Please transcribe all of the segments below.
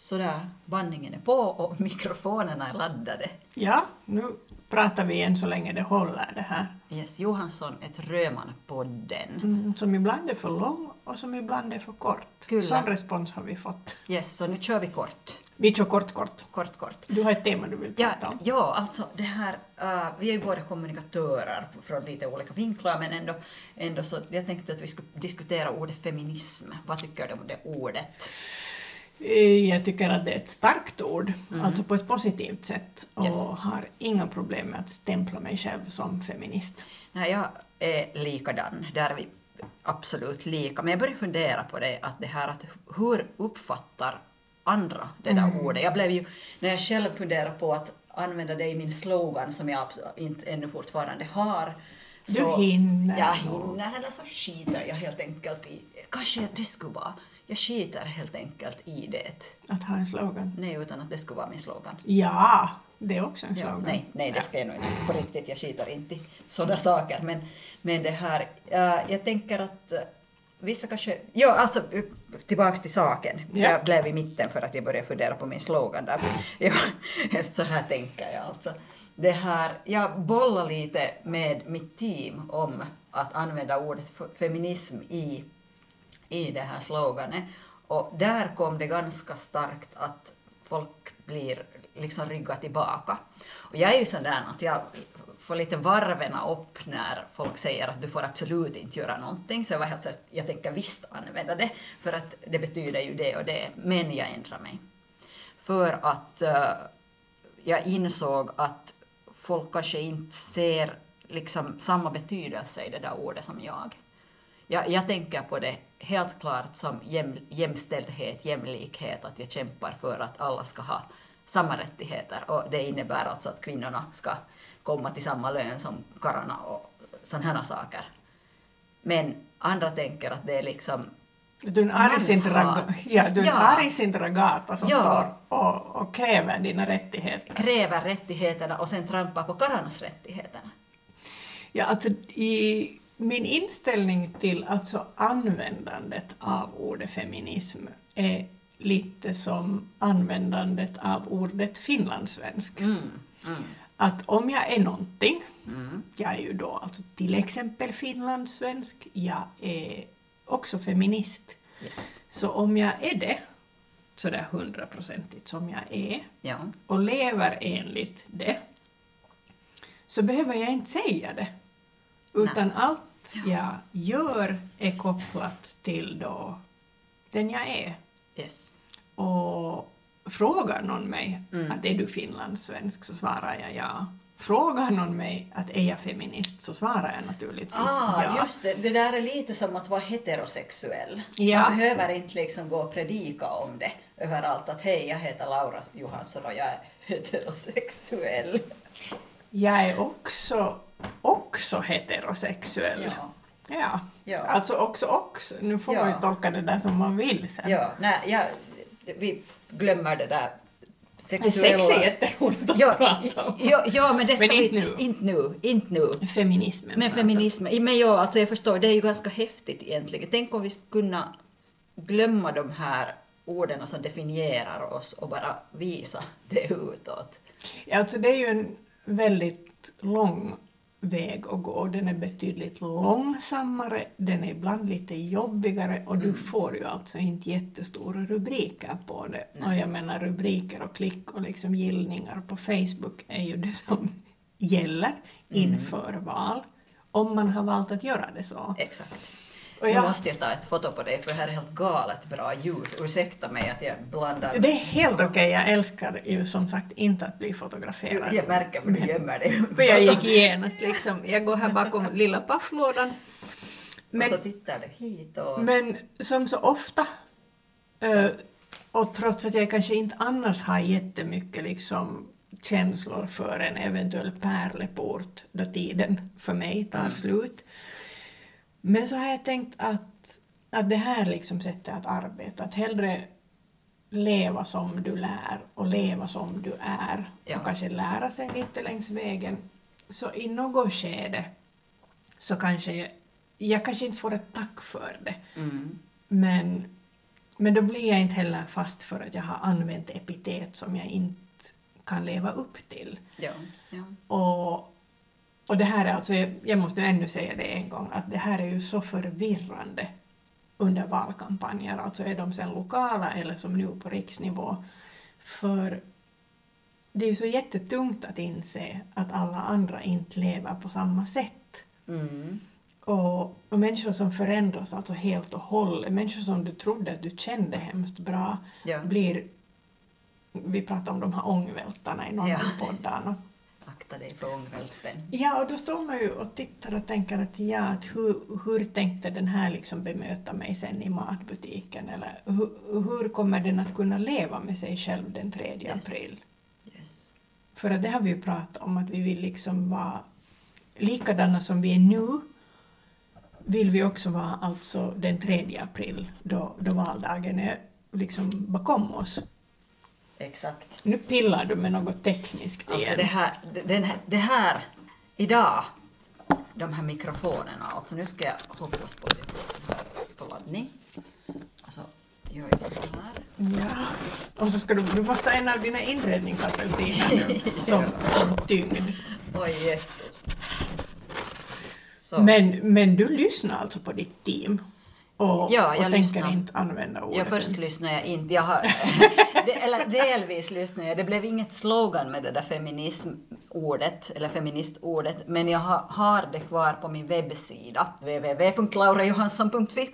Sådär, bandningen är på och mikrofonerna är laddade. Ja, nu pratar vi än så länge det håller det här. Yes, Johansson, ett Röman-podden. Mm, som ibland är för lång och som ibland är för kort. Kyllä. Sån respons har vi fått. Yes, så nu kör vi kort. Vi kör kort, kort. Kort, kort. Du har ett tema du vill Ja, prata om. ja, alltså det här, uh, vi är ju båda kommunikatörer från lite olika vinklar men ändå, ändå så jag tänkte att vi skulle diskutera ordet feminism. Vad tycker du om det ordet? Eh, Jag tycker att det är ett starkt ord, Mm. alltså på ett positivt sätt och Yes. har inga problem med att stämpla mig själv som feminist. Nej, jag är likadan, där är vi absolut lika. Men jag börjar fundera på det, att det här att hur uppfattar andra det där Mm. ordet? Jag blev ju, när jag själv funderade på att använda det i min slogan som jag inte ännu fortfarande har. Du hinner Jag hinner, eller så skiter jag helt enkelt i, kanske det skulle vara, jag skiter helt enkelt i det. Att ha en slogan. Nej, utan att det skulle vara min slogan. Ja, det är också en Ja, slogan. nej, nej, det ska jag nog inte på riktigt. Jag skiter inte i sådana saker. Men, men det här, äh, jag tänker att äh, vissa kanske... Ja, alltså uh, tillbaks till saken. Ja. Jag blev i mitten för att jag började fundera på min slogan där. Ja, så här tänker jag alltså. Det här, jag bollar lite med mitt team om att använda ordet feminism i, i det här sloganet. Och där kom det ganska starkt att folk blir liksom rygga tillbaka. Och jag är ju sån där att jag får lite varvena upp när folk säger att du får absolut inte göra någonting. Så jag var helt så att jag tänker visst använda det, för att det betyder ju det och det, men jag ändrar mig. För att uh, jag insåg att folk kanske inte ser liksom samma betydelse i det där ordet som jag. Jag, jag tänker på det helt klart som jäm, jämställdhet, jämlikhet, att jag kämpar för att alla ska ha samma rättigheter och det innebär alltså att kvinnorna ska komma till samma lön som karlarna och sådana saker. Men andra tänker att det är liksom Du är en arg ja, Sintragata som Ja. står och, och kräver dina rättigheter. kräver rättigheterna och sen trampar på karlarnas rättigheterna. Ja, alltså i min inställning till alltså användandet av ordet feminism är lite som användandet av ordet finlandssvensk. Mm. Mm. Att om jag är någonting, Mm. jag är ju då alltså till exempel finlandssvensk, jag är också feminist. Yes. Så om jag är det, sådär hundraprocentigt som jag är, Ja. och lever enligt det, så behöver jag inte säga det. Utan allt jag gör är kopplat till då den jag är. Yes. Och frågar någon mig Mm. att är du finlandssvensk så svarar jag ja. Frågar någon mig att är jag feminist så svarar jag naturligtvis Ah, ja. just det. Det där är lite som att vara heterosexuell. Ja. Man behöver inte liksom gå och predika om det överallt att hej, jag heter Laura Johansson och jag är heterosexuell. Jag är också, också heterosexuell. Ja. Ja. Ja. Alltså också också. Nu får man ju Ja. tolka det där som man vill sen. Ja, nej, jag, vi glömmer det där sexuella... sex är jätteroligt att ja, prata om. ja, ja, men det ska Men vi... inte nu. Inte nu. Inte nu. Feminismen. Men pratar. feminism, men ja, alltså jag förstår, det är ju ganska häftigt egentligen. Tänk om vi skulle kunna glömma de här orden som definierar oss och bara visa det utåt. Ja, alltså det är ju en väldigt lång väg att gå. Den är betydligt långsammare, den är ibland lite jobbigare och Mm. du får ju alltså inte jättestora rubriker på det. Och jag menar rubriker och klick och liksom gillningar på Facebook är ju det som gäller Mm. inför val. Om man har valt att göra det så. Exakt. Nu jag- måste jag ta ett foto på dig för här är helt galet bra ljus. Ursäkta mig att jag blandar. Det är helt okej, jag älskar ju som sagt inte att bli fotograferad. Jag märker för du gömmer dig. För jag gick genast liksom, jag går här bakom lilla pafflådan. Men, och så tittar du hitåt. men som så ofta, eh, och trots att jag kanske inte annars har jättemycket liksom känslor för en eventuell pärleport då tiden för mig tar Mm. Men så har jag tänkt att, att det här liksom sättet att arbeta, att hellre leva som du lär och leva som du är Ja. och kanske lära sig lite längs vägen. Så i något skede så kanske jag, jag kanske inte får ett tack för det, Mm. men Men då blir jag inte heller fast för att jag har använt epitet som jag inte kan leva upp till. Ja, ja. Och, och det här är alltså, jag, måste ännu säga det en gång, att det här är ju så förvirrande under valkampanjer, alltså är de sen lokala eller som nu på riksnivå. För det är ju så jättetungt att inse att alla andra inte lever på samma sätt. Mm. Och, och människor som förändras alltså helt och hållet, människor som du trodde att du kände hemskt bra, Ja. blir... Vi pratade om de här ångvältarna i någon Ja. poddarna. Akta dig för ångvälten. Ja, och då står man ju och tittar och tänker att ja, att hur, hur tänkte den här liksom bemöta mig sen i matbutiken? Eller hur, hur kommer den att kunna leva med sig själv den 3 Yes. april? Yes. För att det har vi ju pratat om, att vi vill liksom vara likadana som vi är nu, vill vi också vara alltså den 3 april, då, då valdagen är liksom bakom oss. Exakt. Nu pillar du med något tekniskt Alltså igen. det här, den här, det här, idag, de här mikrofonerna, alltså nu ska jag hoppas på att jag får den här på laddning. Alltså, gör jag så här. Ja, och så ska du, du måste ha en av dina inredningsapelsiner nu som, som tyngd. Oj, Jesus. Så. Men, men du lyssnar alltså på ditt team och, Ja, och jag tänker lyssnar. inte använda ordet. Ja, först lyssnade jag inte. Jag har, det, eller delvis lyssnade jag. Det blev inget slogan med det där feminismordet, eller feministordet, men jag har, har det kvar på min webbsida, www.laurajohansson.fi.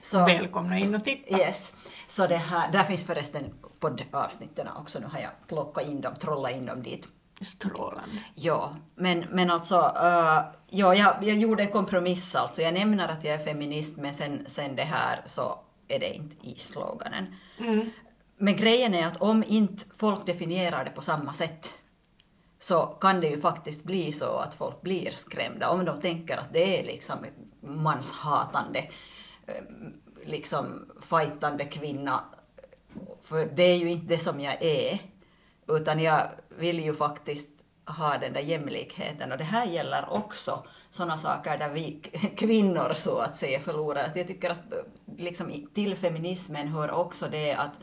Så, Välkomna in och titta. yes. Så det här, där finns förresten poddavsnitten också, nu har jag plockat in dem, trollat in dem dit. Strålande. Ja, men, men alltså, uh, ja, jag, jag gjorde en kompromiss alltså. Jag nämner att jag är feminist, men sen, sen det här så är det inte i sloganen. Mm. Men grejen är att om inte folk definierar det på samma sätt så kan det ju faktiskt bli så att folk blir skrämda om de tänker att det är liksom manshatande, eh, liksom fightande kvinna. För det är ju inte det som jag är, utan jag vill ju faktiskt ha den där jämlikheten och det här gäller också sådana saker där vi kvinnor så att säga förlorar. Jag tycker att liksom, till feminismen hör också det att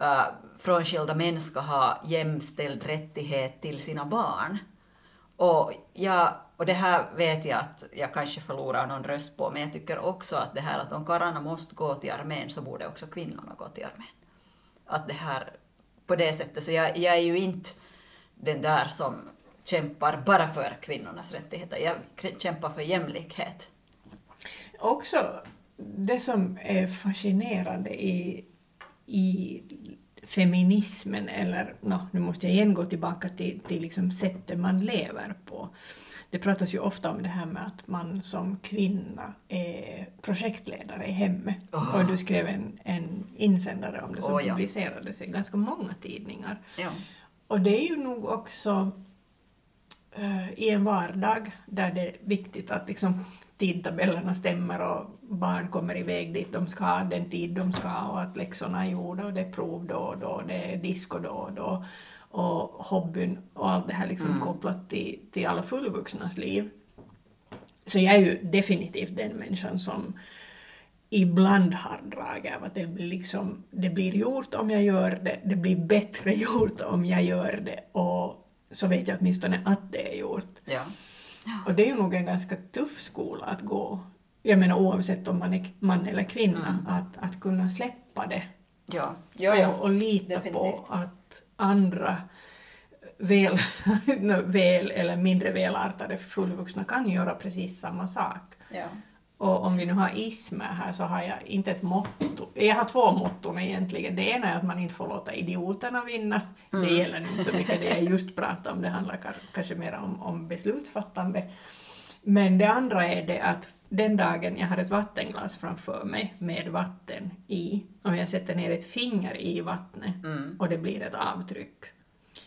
uh, frånskilda män ska ha jämställd rättighet till sina barn. Och, jag, och det här vet jag att jag kanske förlorar någon röst på, men jag tycker också att det här att om karlarna måste gå till armén så borde också kvinnorna gå till armén. Att det här, på det sättet, så jag, jag är ju inte den där som kämpar bara för kvinnornas rättigheter, jag kämpar för jämlikhet. Också det som är fascinerande i, i feminismen, eller no, nu måste jag igen gå tillbaka till, till liksom sättet man lever på. Det pratas ju ofta om det här med att man som kvinna är projektledare i hemmet. Åh. Och du skrev en, en insändare om det som Åh, ja. publicerades i ganska många tidningar. Ja. Och det är ju nog också i en vardag där det är viktigt att liksom tidtabellerna stämmer och barn kommer iväg dit de ska, den tid de ska och att läxorna är gjorda och det är prov då och då, det är disco då och då och hobbyn och allt det här liksom Mm. kopplat till, till alla fullvuxnas liv. Så jag är ju definitivt den människan som ibland har drag av att det blir, liksom, det blir gjort om jag gör det, det blir bättre gjort om jag gör det och så vet jag åtminstone att det är gjort. Ja. Och det är ju nog en ganska tuff skola att gå, jag menar oavsett om man är man eller kvinna, Mm. att, att kunna släppa det Ja. Ja, ja. och, och lita definitivt. på att andra väl, väl eller mindre välartade fullvuxna kan göra precis samma sak. ja. Och om vi nu har ismer här så har jag inte ett motto. Jag har två motton egentligen. Det ena är att man inte får låta idioterna vinna. Det Mm. gäller inte så mycket det jag just pratade om. Det handlar kanske mer om, om beslutsfattande. Men det andra är det att den dagen jag har ett vattenglas framför mig med vatten i och jag sätter ner ett finger i vattnet Mm. och det blir ett avtryck.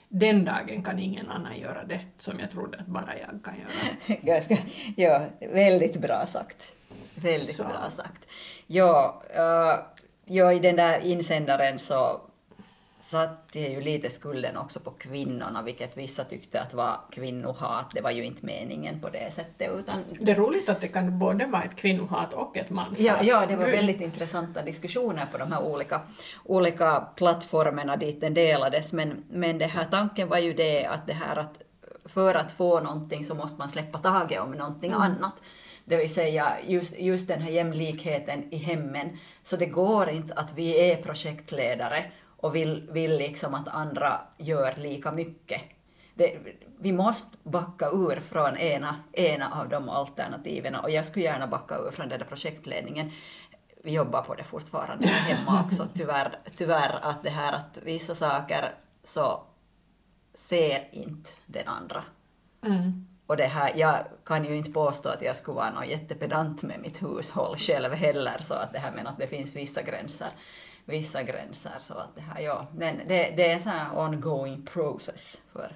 Den dagen kan ingen annan göra det som jag trodde att bara jag kan göra. Ganska, ja, väldigt bra sagt. Väldigt Så. bra sagt. Ja, uh, ja, i den där insändaren så är ju lite skulden också på kvinnorna, vilket vissa tyckte att var kvinnohat. Det var ju inte meningen på det sättet. Utan... Det är roligt att det kan både vara ett kvinnohat och ett manshat. Ja, ja, det var väldigt intressanta diskussioner på de här olika, olika plattformarna dit den delades. Men, men det här tanken var ju det att det här att för att få någonting så måste man släppa taget om någonting mm. annat. Det vill säga just, just den här jämlikheten i hemmen. Så det går inte att vi är projektledare och vill, vill liksom att andra gör lika mycket. Det, vi måste backa ur från ena, ena av de alternativen och jag skulle gärna backa ur från den där projektledningen. Vi jobbar på det fortfarande hemma också, tyvärr, tyvärr att det här att vissa saker så ser inte den andra. Mm. Och det här, jag kan ju inte påstå att jag skulle vara någon jättepedant med mitt hushåll själv heller, så att det här med att det finns vissa gränser vissa gränser. Så att det här, ja. Men det, det är en sån här ongoing process för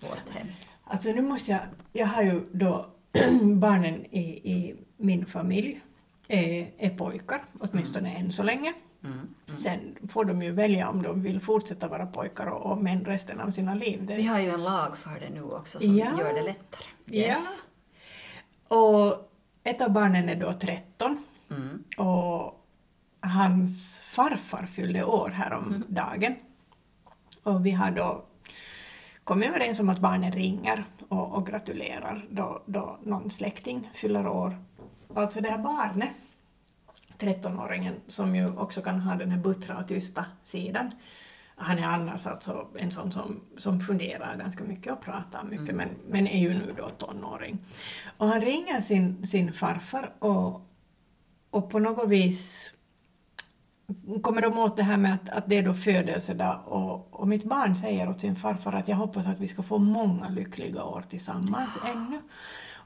vårt hem. Alltså nu måste jag, jag har ju då barnen i, i min familj är, är pojkar, åtminstone mm. än så länge. Mm, mm. Sen får de ju välja om de vill fortsätta vara pojkar och, och män resten av sina liv. Det... Vi har ju en lag för det nu också som ja. gör det lättare. Yes. Ja. Och ett av barnen är då 13 mm. och hans farfar fyllde år häromdagen. Mm. Och vi har då kommit överens om att barnen ringer och, och gratulerar då, då någon släkting fyller år. Alltså det här barnet, 13-åringen, som ju också kan ha den här buttra och tysta sidan, han är annars alltså en sån som, som funderar ganska mycket och pratar mycket, mm. men, men är ju nu då tonåring. Och han ringer sin, sin farfar och, och på något vis kommer de åt det här med att, att det är då födelsedag och, och mitt barn säger åt sin farfar att jag hoppas att vi ska få många lyckliga år tillsammans ännu.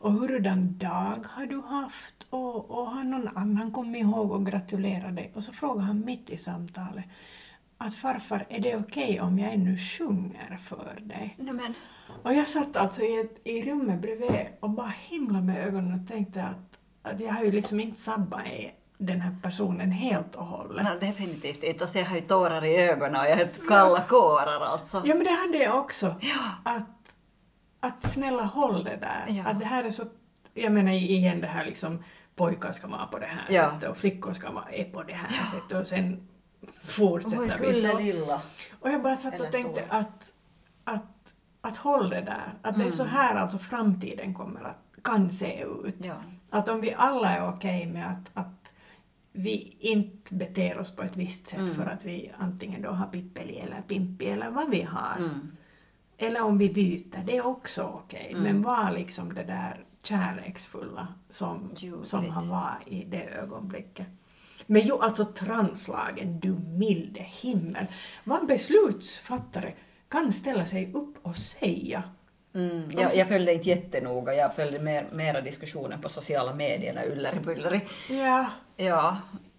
Och hurdan dag har du haft? Och, och har någon annan kommit ihåg och gratulerat dig? Och så frågar han mitt i samtalet att farfar, är det okej okay om jag ännu sjunger för dig? Nämen. Och jag satt alltså i, ett, i rummet bredvid och bara himlade med ögonen och tänkte att, att jag har ju liksom inte sabbat den här personen helt och hållet. No, definitivt inte. Alltså jag har ju tårar i ögonen och jag har kalla kårar alltså. Ja men det hade jag också. Ja. Att, att snälla håll det där. Ja. Att det här är så, jag menar igen det här liksom pojkar ska vara på det här ja. sättet och flickor ska vara på det här ja. sättet och sen fortsätter vi så. lilla. Och jag bara satt Eller och tänkte att, att, att håll det där. Att mm. det är så mm. här alltså framtiden kommer att, kan se ut. Ja. Att om vi alla är okej okay med att, att vi inte beter oss på ett visst sätt mm. för att vi antingen då har pippeli eller pimpi eller vad vi har. Mm. Eller om vi byter, det är också okej. Okay. Mm. Men var liksom det där kärleksfulla som, som han var i det ögonblicket. Men ju alltså translagen, du milde himmel. Vad beslutsfattare kan ställa sig upp och säga Mm, jag, jag, följde inte jättenoga, jag följde mer, mera diskussionen på sociala medier när Ylleri Bylleri. Ja. Ja,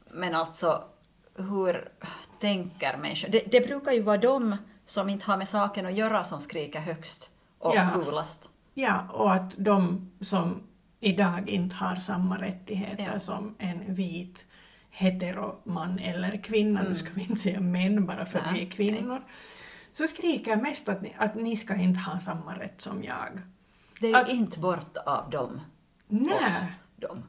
men alltså hur tänker människor? Det, det, brukar ju vara de som inte har med saken att göra som skriker högst och ja. fulast. Ja, och att de som idag inte har samma rättigheter ja. som en vit heteroman eller kvinna, mm. nu ska vi inte säga män bara för att vi är kvinnor, så skriker mest att ni, att ni ska inte ha samma rätt som jag. Det är ju att, inte bort av dem. Nej. Oss, dem.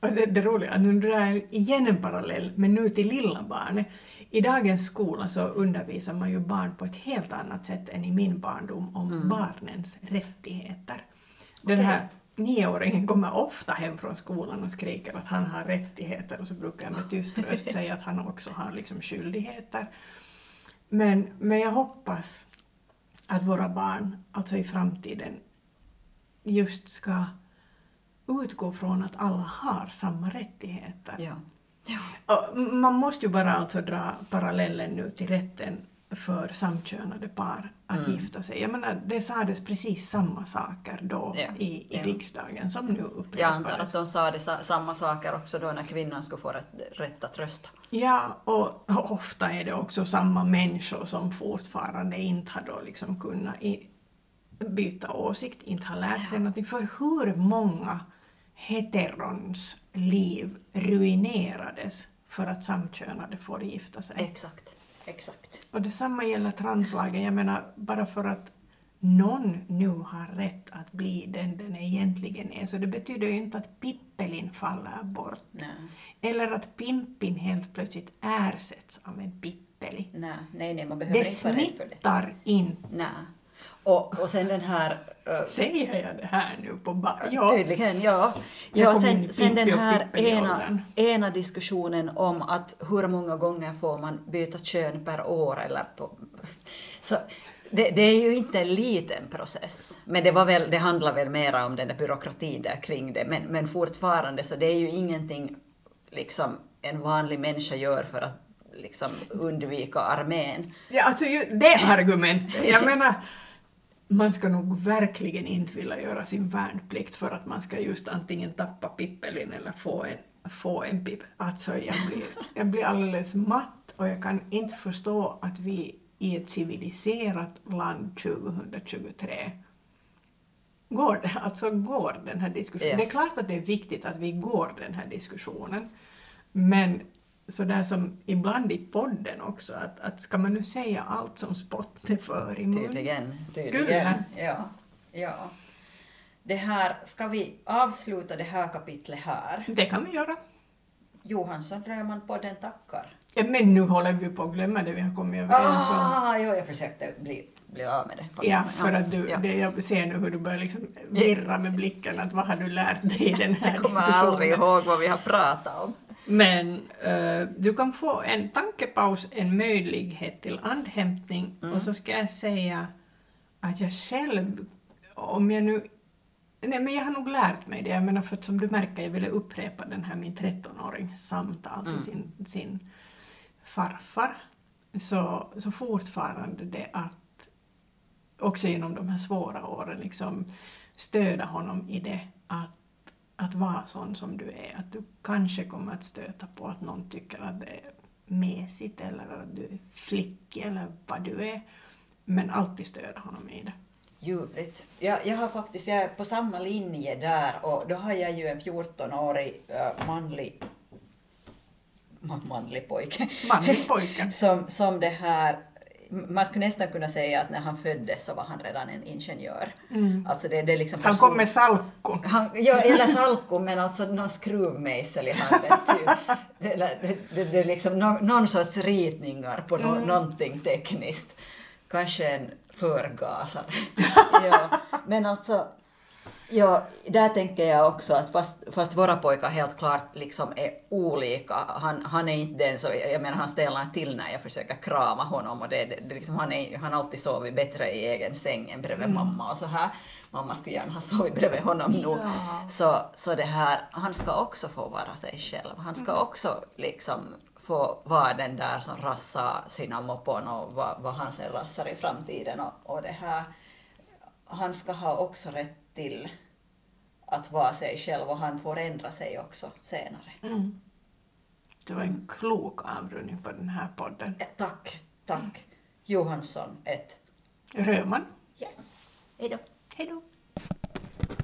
Och det, det roliga, nu drar jag igen en parallell, men nu till lilla barnet. I dagens skola så undervisar man ju barn på ett helt annat sätt än i min barndom om mm. barnens rättigheter. Den här nioåringen kommer ofta hem från skolan och skriker att han har rättigheter och så brukar jag med tyst röst säga att han också har liksom skyldigheter. Men, men jag hoppas att våra barn, alltså i framtiden, just ska utgå från att alla har samma rättigheter. Ja. Ja. man måste ju bara alltså dra parallellen nu till rätten för samkönade par att mm. gifta sig. Jag menar, det sades precis samma saker då ja, i, i ja. riksdagen som nu upprepades. Jag antar att de sa det, samma saker också då när kvinnan skulle få rätt, rätt att rösta. Ja, och, och, ofta är det också samma människor som fortfarande inte har då liksom kunnat i, byta åsikt, inte har lärt sig ja. någonting. För hur många heterons liv ruinerades för att samkönade får gifta sig? Exakt. exakt. Och detsamma gäller translagen. Jag menar, bara för att någon nu har rätt att bli den den egentligen är, så det betyder ju inte att Pippelin faller bort. Nej, Eller att Pimpin helt plötsligt ersätts av en Pippeli. nej, nej, nej man behöver Det inte vara rädd för det. smittar inte. Nej. Och, och sen den här... äh, Säger jag det här nu på ba- Ja. Tydligen, ja. Ja sen, sen den här ena, ena diskussionen om att hur många gånger får man byta kön per år eller på... Så det, det är ju inte en liten process, men det, var väl, det handlar väl mera om den där byråkratin där kring det, men, men fortfarande så det är ju ingenting liksom en vanlig människa gör för att liksom undvika armén. Ja, alltså ju, det argumentet. Jag menar, man ska nog verkligen inte vilja göra sin värnplikt för att man ska just antingen tappa Pippelin eller få en, få en pipp. Alltså jag blir, jag blir alldeles matt och jag kan inte förstå att vi i ett civiliserat land 2023 går, det, alltså går den här diskussionen. Yes. Det är klart att det är viktigt att vi går den här diskussionen. Men så där som ibland i podden också, att, att ska man nu säga allt som spotte för i mun? Tydligen, tydligen. Skulle. Ja, ja. Det här, ska vi avsluta det här kapitlet här? Det kan vi göra. Johansson Röman podden tackar. Ja, men nu håller vi på att glömma det vi har kommit överens om. Ah, jo, jag försökte bli, bli av med det. faktiskt. Ja, för att du, ja. det, jag ser nu hur du börjar liksom virra med blicken, att vad har du lärt dig i den här Jag kommer aldrig diskussionen? ihåg vad vi har pratat om. Men eh, du kan få en tankepaus, en möjlighet till andhämtning Mm. och så ska jag säga att jag själv, om jag nu Nej, men jag har nog lärt mig det. Jag menar, för att som du märker, jag ville upprepa den här min 13-årings samtal till Mm. sin, sin farfar. Så, så fortfarande det att också genom de här svåra åren liksom stödja honom i det att, att vara sån som du är. Att du kanske kommer att stöta på att någon tycker att det är mesigt eller att du är flickig eller vad du är. Men alltid stödja honom i det. Ljuvligt. Jag, jag har faktiskt, jag är på samma linje där och då har jag ju en 14-årig äh, manlig ma- manlig pojke. Manlig pojke. som, som det här, man skulle nästan kunna säga att när han föddes så var han redan en ingenjör. Alltså det, det är liksom Han kom med salkon. han, ja, eller salko, men alltså någon skruvmejsel i handen. Typ. Det, det, det, det är liksom någon, någon sorts ritningar på no, någonting tekniskt. Kanske en förgasare. ja. Men alltså, ja, där tänker jag också att fast, fast våra pojkar helt klart liksom är olika, han, han är inte den så, jag menar han ställer till när jag försöker krama honom och det, det, liksom, han, är, han har alltid sovit bättre i egen säng än bredvid mamma och så här. Mamma skulle gärna ha sovit bredvid honom nu. Ja. Så, så det här, han ska också få vara sig själv. Han ska också liksom få vara den där som rassar sina moppon och vad, vad han sen rassar i framtiden. Och, och det här, han ska ha också rätt till att vara sig själv och han får ändra sig också senare. Mm. Det var en klok avrundning på den här podden. Eh, Tack, tack. Johansson 1. Röman. Yes. Hej då. Hej då.